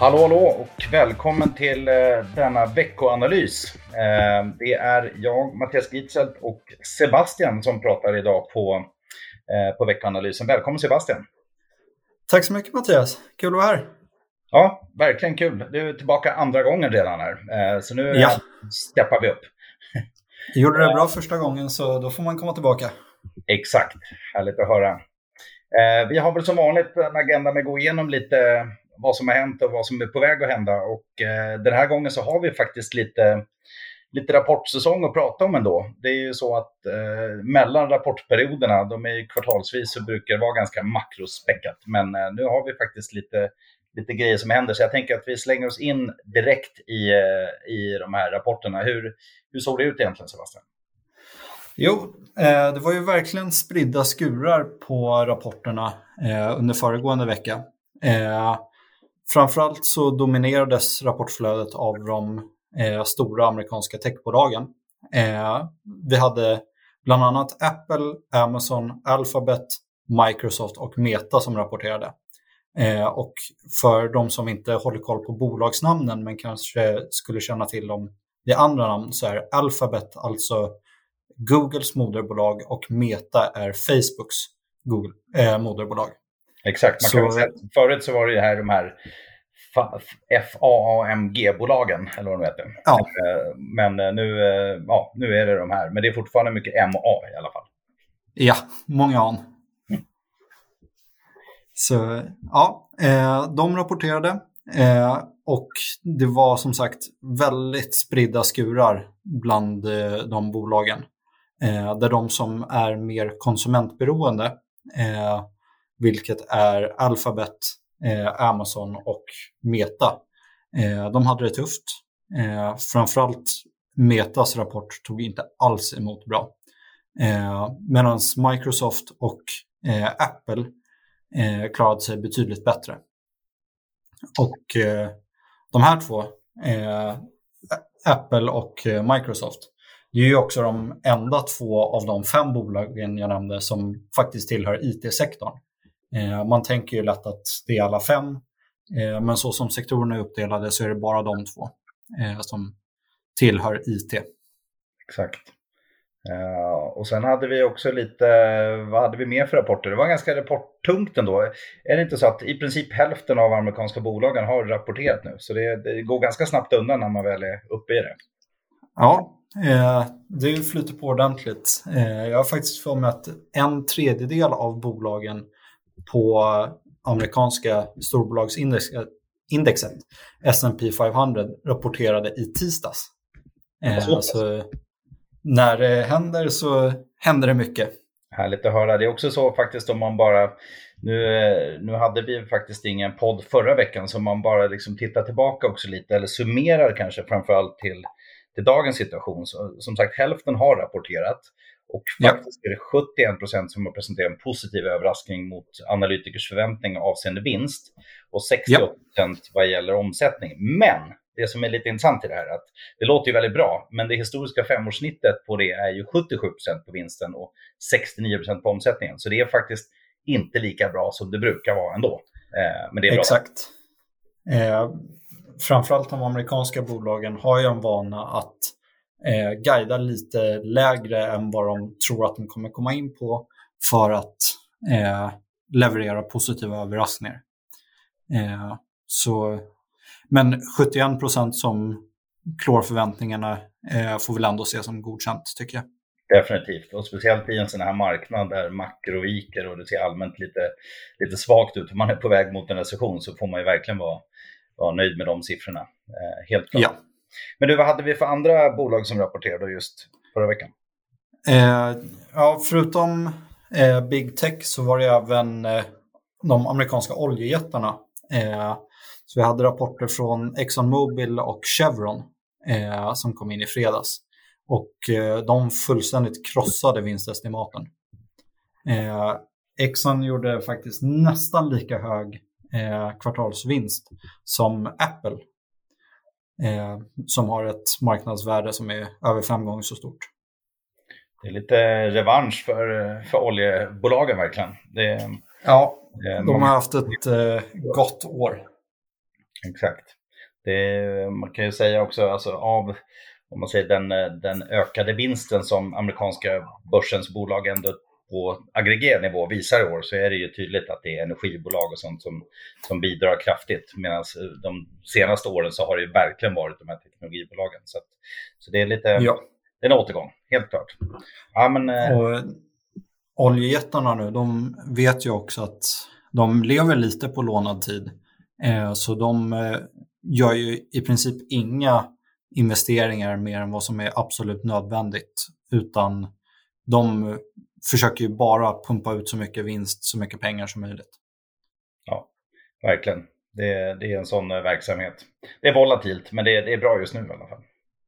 Hallå, hallå och välkommen till eh, denna veckoanalys. Eh, det är jag, Mattias Gitzelt och Sebastian som pratar idag på, eh, på veckoanalysen. Välkommen Sebastian! Tack så mycket Mattias, kul att vara här. Ja, verkligen kul. Du är tillbaka andra gången redan här, så nu ja. steppar vi upp. Du gjorde det bra första gången så då får man komma tillbaka. Exakt, härligt att höra. Vi har väl som vanligt en agenda med att gå igenom lite vad som har hänt och vad som är på väg att hända. Och eh, den här gången så har vi faktiskt lite, lite rapportsäsong att prata om ändå. Det är ju så att eh, mellan rapportperioderna, de är ju kvartalsvis, så brukar det vara ganska makrospäckat. Men eh, nu har vi faktiskt lite, lite grejer som händer, så jag tänker att vi slänger oss in direkt i, eh, i de här rapporterna. Hur, hur såg det ut egentligen, Sebastian? Jo, eh, det var ju verkligen spridda skurar på rapporterna eh, under föregående vecka. Eh, Framförallt så dominerades rapportflödet av de eh, stora amerikanska techbolagen. Eh, vi hade bland annat Apple, Amazon, Alphabet, Microsoft och Meta som rapporterade. Eh, och för de som inte håller koll på bolagsnamnen men kanske skulle känna till dem i andra namn så är Alphabet alltså Googles moderbolag och Meta är Facebooks Google, eh, moderbolag. Exakt, man kan så, säga, förut så var det här de här FAAMG-bolagen, eller vad de heter. Ja. Eh, men eh, nu, eh, ja, nu är det de här, men det är fortfarande mycket MA i alla fall. Ja, många an. Mm. Så ja, de rapporterade och det var som sagt väldigt spridda skurar bland de bolagen. Där de som är mer konsumentberoende, vilket är Alphabet, eh, Amazon och Meta. Eh, de hade det tufft. Eh, framförallt Metas rapport tog inte alls emot bra. Eh, Medan Microsoft och eh, Apple eh, klarade sig betydligt bättre. Och eh, de här två, eh, Apple och eh, Microsoft, det är ju också de enda två av de fem bolagen jag nämnde som faktiskt tillhör IT-sektorn. Eh, man tänker ju lätt att det är alla fem, eh, men så som sektorerna är uppdelade så är det bara de två eh, som tillhör IT. Exakt. Och sen hade vi också lite, vad hade vi mer för rapporter? Det var ganska rapporttungt ändå. Är det inte så att i princip hälften av amerikanska bolagen har rapporterat nu? Så det, det går ganska snabbt undan när man väl är uppe i det. Ja, eh, det flyter på ordentligt. Eh, jag har faktiskt för mig att en tredjedel av bolagen på amerikanska storbolagsindexet, S&P 500, rapporterade i tisdags. Eh, så när det händer så händer det mycket. Härligt att höra. Det är också så faktiskt om man bara, nu, nu hade vi faktiskt ingen podd förra veckan, så man bara liksom tittar tillbaka också lite, eller summerar kanske framförallt till, till dagens situation. Så, som sagt, hälften har rapporterat. Och faktiskt är det 71 procent som har presenterat en positiv överraskning mot analytikers förväntning avseende vinst och 68 procent vad gäller omsättning. Men det som är lite intressant i det här är att det låter ju väldigt bra, men det historiska femårssnittet på det är ju 77 procent på vinsten och 69 procent på omsättningen. Så det är faktiskt inte lika bra som det brukar vara ändå. Eh, men det är bra. Exakt. Eh, framförallt de amerikanska bolagen har ju en vana att eh, guida lite lägre än vad de tror att de kommer komma in på för att eh, leverera positiva överraskningar. Eh, så, men 71 procent som klår förväntningarna eh, får väl ändå ses som godkänt tycker jag. Definitivt, och speciellt i en sån här marknad där makro viker och det ser allmänt lite, lite svagt ut. Om man är på väg mot en recession så får man ju verkligen vara, vara nöjd med de siffrorna. Eh, helt klart. Ja. Men du, vad hade vi för andra bolag som rapporterade just förra veckan? Eh, ja, förutom eh, Big Tech så var det även eh, de amerikanska oljejättarna. Eh, så vi hade rapporter från ExxonMobil och Chevron eh, som kom in i fredags. Och eh, de fullständigt krossade vinstestimaten. Eh, Exxon gjorde faktiskt nästan lika hög eh, kvartalsvinst som Apple eh, som har ett marknadsvärde som är över fem gånger så stort. Det är lite revansch för, för oljebolagen verkligen. Det, ja, de har haft ett eh, gott år. Exakt. Det, man kan ju säga också, alltså av om man säger den, den ökade vinsten som amerikanska börsens bolag ändå på aggregerad nivå visar i år så är det ju tydligt att det är energibolag och sånt som, som bidrar kraftigt. Medan de senaste åren så har det ju verkligen varit de här teknologibolagen. Så, att, så det är lite, ja. det är en återgång, helt klart. Ja, men, eh, och, oljejättarna nu, de vet ju också att de lever lite på lånad tid. Eh, så de eh, gör ju i princip inga investeringar mer än vad som är absolut nödvändigt. Utan de försöker ju bara pumpa ut så mycket vinst, så mycket pengar som möjligt. Ja, verkligen. Det, det är en sån eh, verksamhet. Det är volatilt, men det, det är bra just nu i alla fall.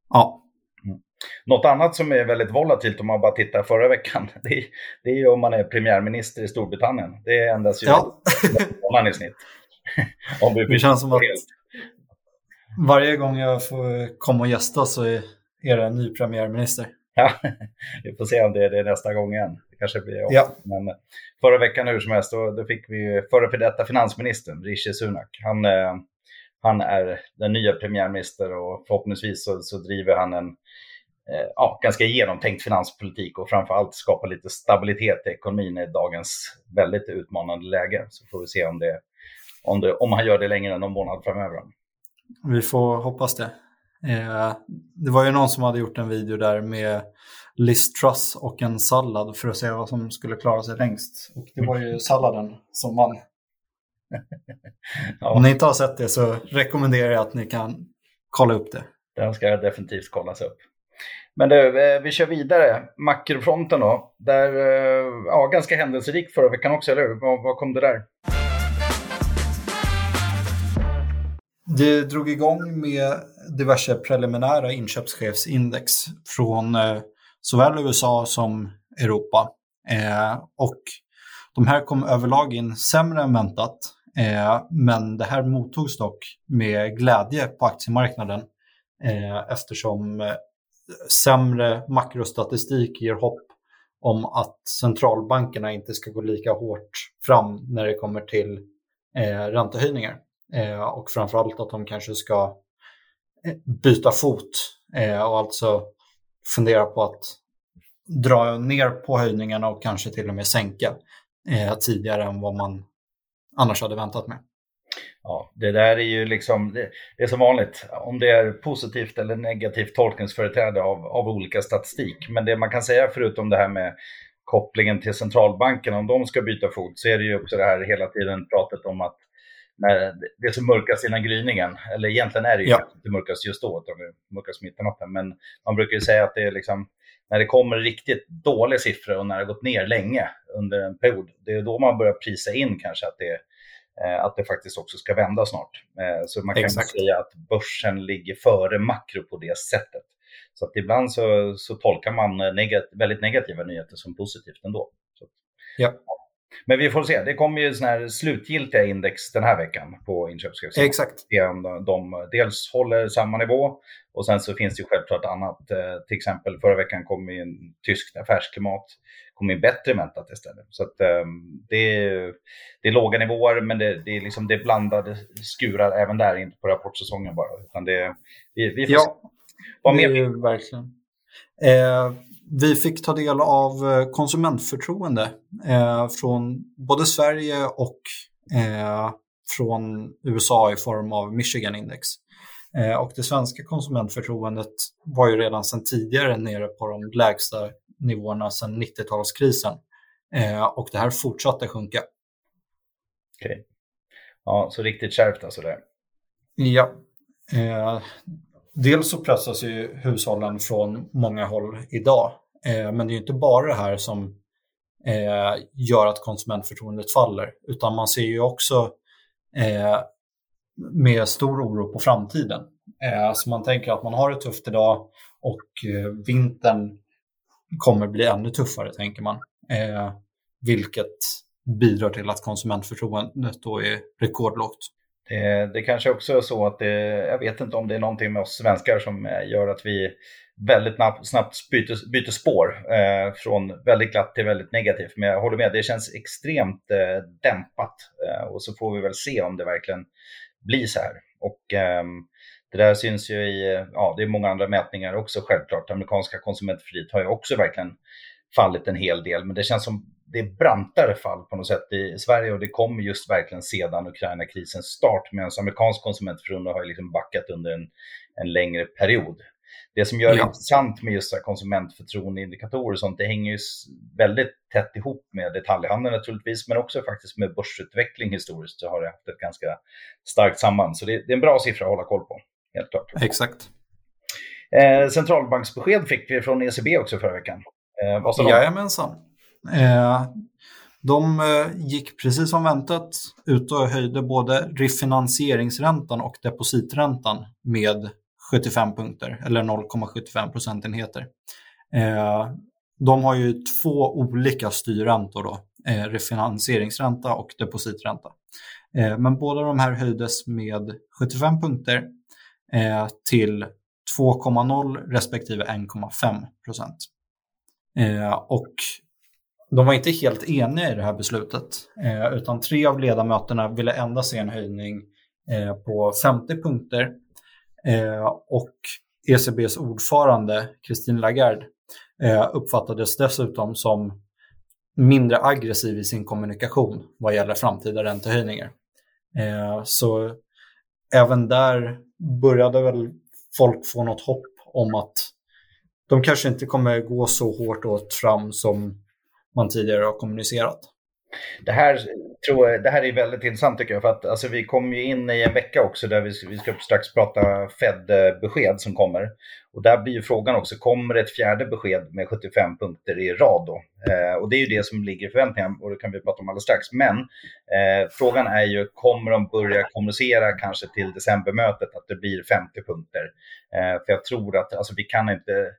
Ja. Mm. Något annat som är väldigt volatilt om man bara tittar förra veckan, det är, det är ju om man är premiärminister i Storbritannien. Det ändras ju ja. månaden i snitt. om vi det känns som att varje gång jag får komma och gästa så är det en ny premiärminister. Ja, vi får se om det är det nästa gång igen. Det kanske blir. Ja. Men förra veckan hur som helst, då, då fick vi förra för detta finansministern, Rishi Sunak. Han, eh, han är den nya premiärminister och förhoppningsvis så, så driver han en eh, ja, ganska genomtänkt finanspolitik och framförallt skapa lite stabilitet i ekonomin i dagens väldigt utmanande läge. Så får vi se om, det, om, det, om han gör det längre än någon månad framöver. Vi får hoppas det. Eh, det var ju någon som hade gjort en video där med Liz Truss och en sallad för att se vad som skulle klara sig längst. Och det var ju salladen som vann. ja. Om ni inte har sett det så rekommenderar jag att ni kan kolla upp det. Den ska definitivt kollas upp. Men du, eh, vi kör vidare. Makrofronten då. Där, eh, ja, ganska händelserikt förra veckan också, eller hur? Vad, vad kom det där? Det drog igång med diverse preliminära inköpschefsindex från eh, såväl USA som Europa. Eh, och de här kom överlag in sämre än väntat. Eh, men det här mottogs dock med glädje på aktiemarknaden eftersom sämre makrostatistik ger hopp om att centralbankerna inte ska gå lika hårt fram när det kommer till eh, räntehöjningar. Eh, och framförallt att de kanske ska eh, byta fot eh, och alltså fundera på att dra ner på höjningarna och kanske till och med sänka eh, tidigare än vad man annars hade väntat med. Ja, det där är ju liksom, det, det, är som vanligt, om det är positivt eller negativt tolkningsföreträde av, av olika statistik. Men det man kan säga förutom det här med kopplingen till centralbanken, om de ska byta fot, så är det ju också det här hela tiden pratet om att när det som mörkast innan gryningen. Eller egentligen är det ju ja. inte mörkast just då, det mörkast mitt i natten. Men man brukar ju säga att det är liksom, när det kommer riktigt dåliga siffror och när det gått ner länge under en period, det är då man börjar prisa in kanske att det, eh, att det faktiskt också ska vända snart. Eh, så man kan Exakt. säga att börsen ligger före makro på det sättet. Så att ibland så, så tolkar man negat, väldigt negativa nyheter som positivt ändå. Så, ja. Men vi får se. Det kommer ju såna här slutgiltiga index den här veckan på inköpschefssidan. Exakt. De, de dels håller samma nivå och sen så finns det ju självklart annat. Eh, till exempel förra veckan kom ju en tyskt affärsklimat kom in bättre än väntat istället. Så att, um, det, är, det är låga nivåer men det, det, är liksom det blandade skurar även där, inte på rapportsäsongen bara. Utan det, vi, vi får ja, se. Vad mer? verkligen. Eh, vi fick ta del av eh, konsumentförtroende eh, från både Sverige och eh, från USA i form av Michigan Index. Eh, och det svenska konsumentförtroendet var ju redan sedan tidigare nere på de lägsta nivåerna sedan 90-talskrisen. Eh, och det här fortsatte sjunka. Okej. Okay. Ja, så riktigt kärvt alltså där. Ja. Dels så pressas ju hushållen från många håll idag. Eh, men det är inte bara det här som eh, gör att konsumentförtroendet faller, utan man ser ju också eh, med stor oro på framtiden. Eh, så man tänker att man har det tufft idag och eh, vintern kommer bli ännu tuffare, tänker man. Eh, vilket bidrar till att konsumentförtroendet då är rekordlågt. Det, det kanske också är så att det, jag vet inte om det är någonting med oss svenskar som eh, gör att vi väldigt snabbt byter, byter spår eh, från väldigt glatt till väldigt negativt. Men jag håller med, det känns extremt eh, dämpat eh, och så får vi väl se om det verkligen blir så här. Och ehm, det där syns ju i, eh, ja det är många andra mätningar också självklart. Amerikanska konsumentfrihet har ju också verkligen fallit en hel del, men det känns som det är brantare fall på något sätt i Sverige och det kommer just verkligen sedan Ukraina-krisens start medan amerikansk konsumentförtroende har liksom backat under en, en längre period. Det som gör det ja. intressant med just konsumentförtroendeindikatorer och sånt, det hänger ju väldigt tätt ihop med detaljhandeln naturligtvis, men också faktiskt med börsutveckling historiskt så har det haft ett ganska starkt samband. Så det, det är en bra siffra att hålla koll på, helt klart. Exakt. Eh, centralbanksbesked fick vi från ECB också förra veckan. Eh? Jajamensan. Eh, de eh, gick precis som väntat ut och höjde både refinansieringsräntan och depositräntan med 75 punkter eller 0,75 procentenheter. Eh, de har ju två olika styrräntor då, eh, refinansieringsränta och depositränta. Eh, men båda de här höjdes med 75 punkter eh, till 2,0 respektive 1,5 procent. Eh, och de var inte helt eniga i det här beslutet, eh, utan tre av ledamöterna ville endast se en höjning eh, på 50 punkter Eh, och ECBs ordförande Christine Lagarde eh, uppfattades dessutom som mindre aggressiv i sin kommunikation vad gäller framtida räntehöjningar. Eh, så även där började väl folk få något hopp om att de kanske inte kommer gå så hårt åt fram som man tidigare har kommunicerat. Det här, tror jag, det här är väldigt intressant tycker jag, för att alltså, vi kommer ju in i en vecka också där vi, vi ska strax prata Fed-besked som kommer. Och där blir ju frågan också, kommer det ett fjärde besked med 75 punkter i rad då? Eh, och det är ju det som ligger i förväntningarna och det kan vi prata om alldeles strax. Men eh, frågan är ju, kommer de börja kommunicera kanske till decembermötet att det blir 50 punkter? Eh, för jag tror att, alltså vi kan inte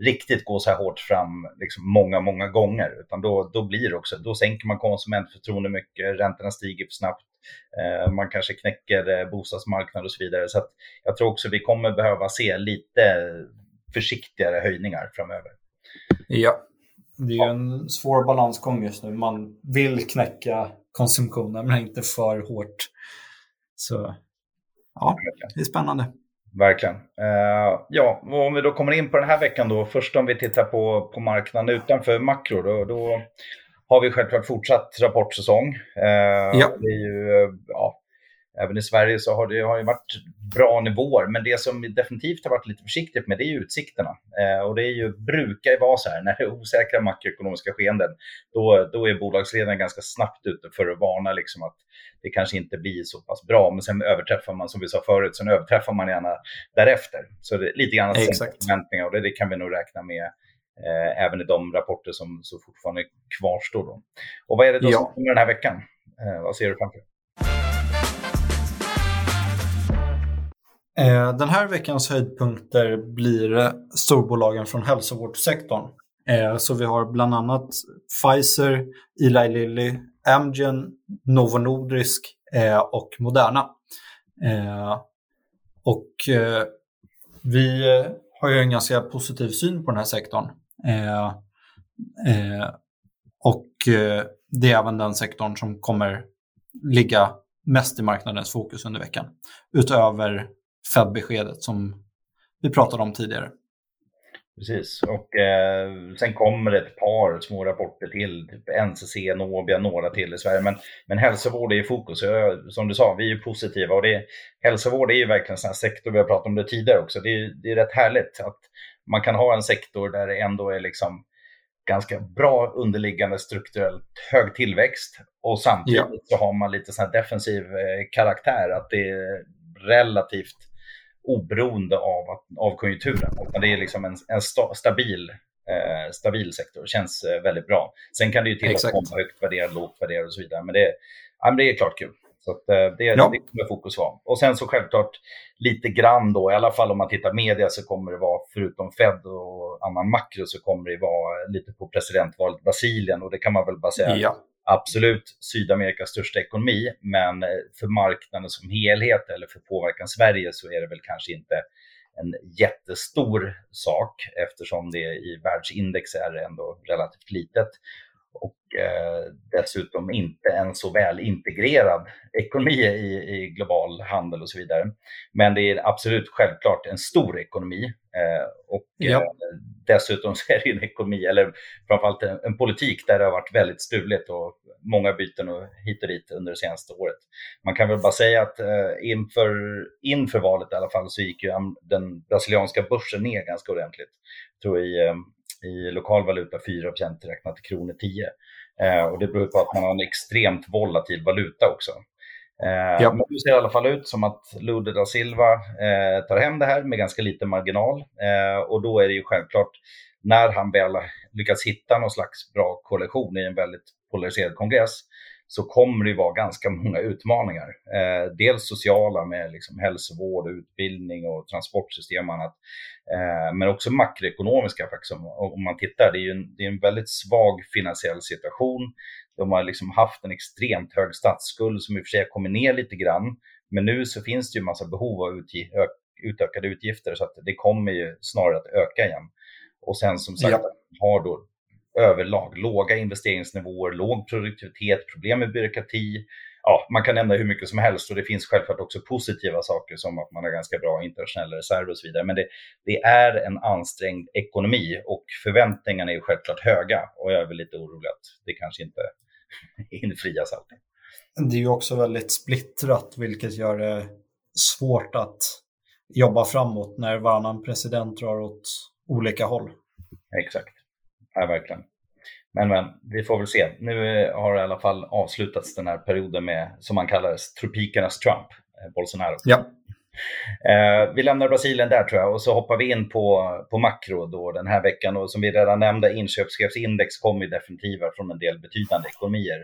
riktigt gå så här hårt fram liksom många, många gånger. Utan då, då blir det också, då sänker man konsumentförtroende mycket, räntorna stiger för snabbt, eh, man kanske knäcker eh, bostadsmarknaden och så vidare. Så jag tror också vi kommer behöva se lite försiktigare höjningar framöver. Ja, det är ju en svår balansgång just nu. Man vill knäcka konsumtionen men inte för hårt. Så ja, det är spännande. Verkligen. Uh, ja, och om vi då kommer in på den här veckan då. Först om vi tittar på, på marknaden utanför makro. Då, då har vi självklart fortsatt rapportsäsong. Uh, ja. Det är ju, ja, även i Sverige så har det har ju varit bra nivåer. Men det som definitivt har varit lite försiktigt med det är utsikterna. Eh, och det är ju, brukar ju vara så här, när det är osäkra makroekonomiska skeenden, då, då är bolagsledningen ganska snabbt ute för att varna liksom att det kanske inte blir så pass bra. Men sen överträffar man, som vi sa förut, sen överträffar man gärna därefter. Så det är lite grann förväntningar och det, det kan vi nog räkna med eh, även i de rapporter som så fortfarande kvarstår. Då. Och vad är det då ja. som kommer den här veckan? Eh, vad ser du framför dig? Eh, den här veckans höjdpunkter blir eh, storbolagen från hälsovårdssektorn. Eh, så vi har bland annat Pfizer, Eli Lilly, Amgen, Novo Nordisk och Moderna. Och vi har ju en ganska positiv syn på den här sektorn. Och det är även den sektorn som kommer ligga mest i marknadens fokus under veckan. Utöver Fed-beskedet som vi pratade om tidigare. Precis, och eh, sen kommer det ett par små rapporter till, typ NCC, Nobia, några till i Sverige. Men, men hälsovård är i fokus. Jag, som du sa, vi är positiva och det, hälsovård är ju verkligen en sektor, vi har pratat om det tidigare också. Det är, det är rätt härligt att man kan ha en sektor där det ändå är liksom ganska bra underliggande strukturellt hög tillväxt och samtidigt ja. så har man lite sån defensiv eh, karaktär, att det är relativt oberoende av, av konjunkturen. Utan det är liksom en, en sta, stabil, eh, stabil sektor. Känns eh, väldigt bra. Sen kan det ju till att komma högt värderad, lågt värderad och så vidare. Men det, ja, men det är klart kul. Så att, eh, det, ja. det kommer fokus vara. Och sen så självklart lite grann då, i alla fall om man tittar media så kommer det vara, förutom Fed och annan makro, så kommer det vara lite på presidentvalet Brasilien. Och det kan man väl bara säga, ja absolut Sydamerikas största ekonomi, men eh, för marknaden som helhet eller för påverkan Sverige så är det väl kanske inte en jättestor sak eftersom det i världsindex är ändå relativt litet och eh, dessutom inte en så väl integrerad ekonomi i, i, global handel och så vidare. Men det är absolut självklart en stor ekonomi eh, och ja. eh, dessutom så är det en ekonomi, eller framförallt en, en, politik där det har varit väldigt struligt och många byten och hit och dit under det senaste året. Man kan väl bara säga att eh, inför, inför valet i alla fall så gick ju den brasilianska börsen ner ganska ordentligt. Jag tror i eh, i lokal valuta 4 räknat till kronor 10. Eh, och det beror på att man har en extremt volatil valuta också. Eh, ja. Men det ser i alla fall ut som att Lude da Silva eh, tar hem det här med ganska liten marginal. Eh, och då är det ju självklart, när han väl lyckats hitta någon slags bra koalition i en väldigt polariserad kongress, så kommer det vara ganska många utmaningar. Eh, dels sociala med liksom hälsovård, utbildning och transportsystem och annat. Eh, men också makroekonomiska faktiskt. Om man tittar, det är ju en, det är en väldigt svag finansiell situation. De har liksom haft en extremt hög statsskuld som i och för sig kommer ner lite grann. Men nu så finns det ju massa behov av utg utökade utgifter så att det kommer ju snarare att öka igen. Och sen som sagt ja. har då överlag. Låga investeringsnivåer, låg produktivitet, problem med byråkrati. Ja, man kan nämna hur mycket som helst och det finns självklart också positiva saker som att man har ganska bra internationella reserver och så vidare. Men det, det är en ansträngd ekonomi och förväntningarna är självklart höga och jag är väl lite orolig att det kanske inte infrias alltid. Det är ju också väldigt splittrat vilket gör det svårt att jobba framåt när varannan president drar åt olika håll. Exakt. Ja, verkligen. Men, men vi får väl se. Nu eh, har det i alla fall avslutats den här perioden med, som man kallar tropikernas Trump, eh, Bolsonaro. Ja. Eh, vi lämnar Brasilien där tror jag och så hoppar vi in på, på makro då den här veckan. Och som vi redan nämnde, inköpschefsindex kommer definitiva från en del betydande ekonomier.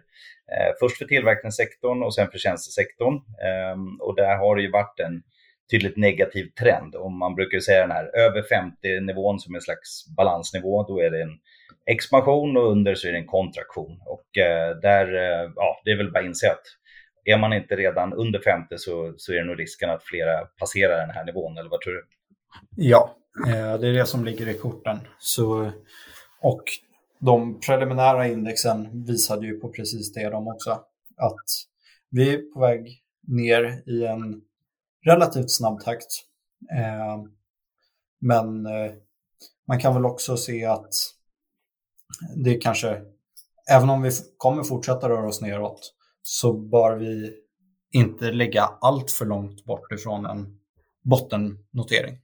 Eh, först för tillverkningssektorn och sen för tjänstesektorn. Eh, och där har det ju varit en tydligt negativ trend. Och man brukar säga den här över 50-nivån som en slags balansnivå, då är det en expansion och under så är det en kontraktion. Och eh, där, eh, ja, det är väl bara att inse att är man inte redan under 50 så, så är det nog risken att flera passerar den här nivån, eller vad tror du? Ja, eh, det är det som ligger i korten. Så, och de preliminära indexen visade ju på precis det de också. Att vi är på väg ner i en relativt snabb takt. Eh, men eh, man kan väl också se att det kanske, även om vi kommer fortsätta röra oss neråt, så bör vi inte ligga allt för långt bort ifrån en bottennotering.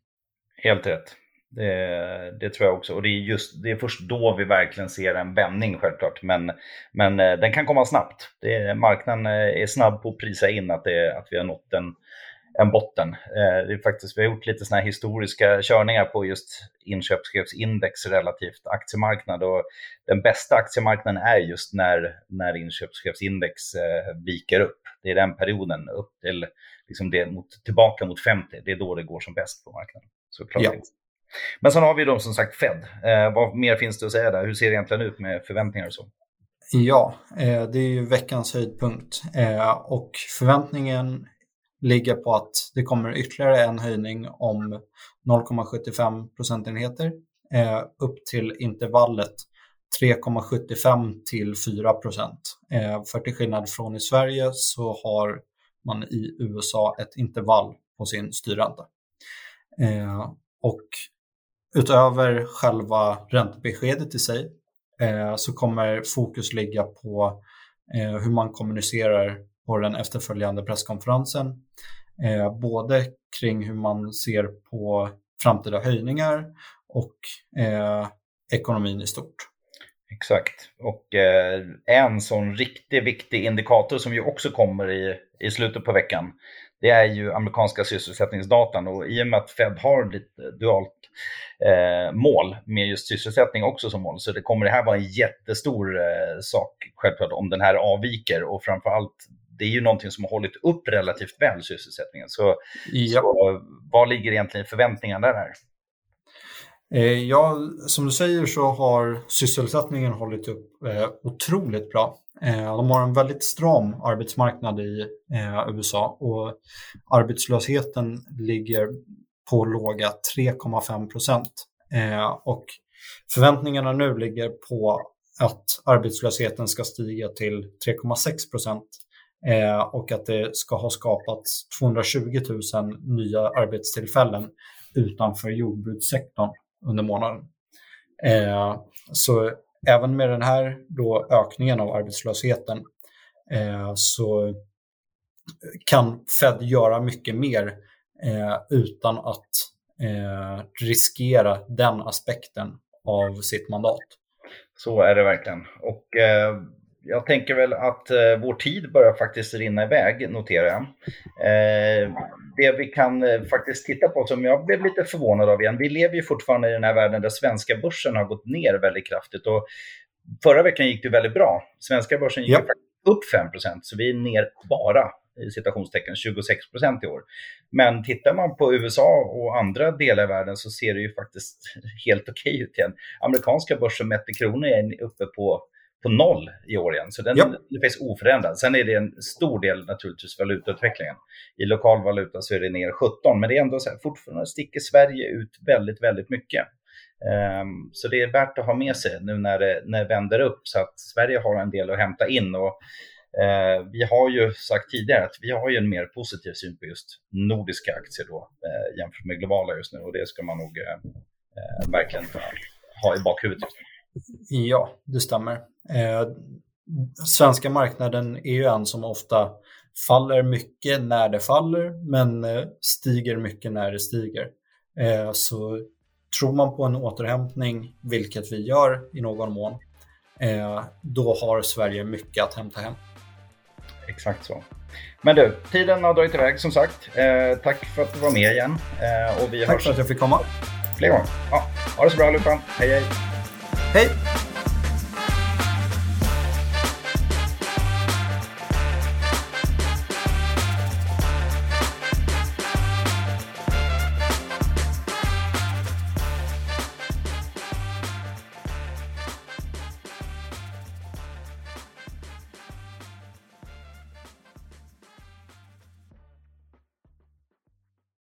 Helt rätt. Det, det, tror jag också. Och det är, just, det är först då vi verkligen ser en vändning självklart. Men, men eh, den kan komma snabbt. Det, marknaden är snabb på att prisa in att, det, att vi har nått en, en botten. Eh, det är faktiskt, vi har gjort lite såna här historiska körningar på just inköpschefsindex relativt aktiemarknad och den bästa aktiemarknaden är just när, när inköpschefsindex eh, viker upp. Det är den perioden upp till liksom det mot, tillbaka mot 50. Det är då det går som bäst på marknaden. Såklart. Ja. Men sen har vi då som sagt Fed. Eh, vad mer finns det att säga där? Hur ser det egentligen ut med förväntningar och så? Ja, eh, det är ju veckans höjdpunkt eh, och förväntningen ligger på att det kommer ytterligare en höjning om 0,75 procentenheter eh, upp till intervallet 3,75 till 4 procent. Eh, för till skillnad från i Sverige så har man i USA ett intervall på sin styrränta. Eh, och utöver själva räntebeskedet i sig eh, så kommer fokus ligga på eh, hur man kommunicerar på den efterföljande presskonferensen. Eh, både kring hur man ser på framtida höjningar och eh, ekonomin i stort. Exakt. Och eh, en sån riktigt viktig indikator som ju också kommer i, i slutet på veckan, det är ju amerikanska sysselsättningsdatan. Och i och med att Fed har lite dualt eh, mål med just sysselsättning också som mål, så det kommer det här vara en jättestor eh, sak självklart om den här avviker och framförallt det är ju någonting som har hållit upp relativt väl sysselsättningen. Så, ja. så vad ligger egentligen förväntningarna där? Ja, som du säger så har sysselsättningen hållit upp otroligt bra. De har en väldigt stram arbetsmarknad i USA och arbetslösheten ligger på låga 3,5 procent. Och förväntningarna nu ligger på att arbetslösheten ska stiga till 3,6 procent eh, och att det ska ha skapats 220 000 nya arbetstillfällen utanför jordbrukssektorn under månaden. Eh, så även med den här då ökningen av arbetslösheten eh, så kan Fed göra mycket mer eh, utan att eh, riskera den aspekten av sitt mandat. Så är det verkligen. Och eh, jag tänker väl att eh, vår tid börjar faktiskt rinna iväg, noterar jag. Eh, det vi kan eh, faktiskt titta på, som jag blev lite förvånad av igen, vi lever ju fortfarande i den här världen där svenska börsen har gått ner väldigt kraftigt. Och förra veckan gick det väldigt bra. Svenska börsen gick ja. upp 5% så vi är ner bara i citationstecken 26 procent i år. Men tittar man på USA och andra delar av världen så ser det ju faktiskt helt okej okay ut igen. Amerikanska börsen mätt i kronor är uppe på på noll i år igen, så den, ja. den finns oförändrad. Sen är det en stor del naturligtvis valutautvecklingen. I lokal valuta så är det ner 17, men det är ändå så här, fortfarande sticker Sverige ut väldigt, väldigt mycket. Um, så det är värt att ha med sig nu när det, när det vänder upp, så att Sverige har en del att hämta in. Och Eh, vi har ju sagt tidigare att vi har ju en mer positiv syn på just nordiska aktier då, eh, jämfört med globala just nu och det ska man nog eh verkligen ha i bakhuvudet just nu. Ja, det stämmer. Eh, svenska marknaden är ju en som ofta faller mycket när det faller men eh, stiger mycket när det stiger. så tror man på en återhämtning, vilket vi gör i någon mån, då har Sverige mycket att hämta hem. Exakt så. Men du, tiden har dragit iväg som sagt. Eh, tack för att du var med igen. Eh, och vi tack hörs för att jag fick komma. Fler gånger. Ja, ha det så bra allihopa. Hej hej. Hej.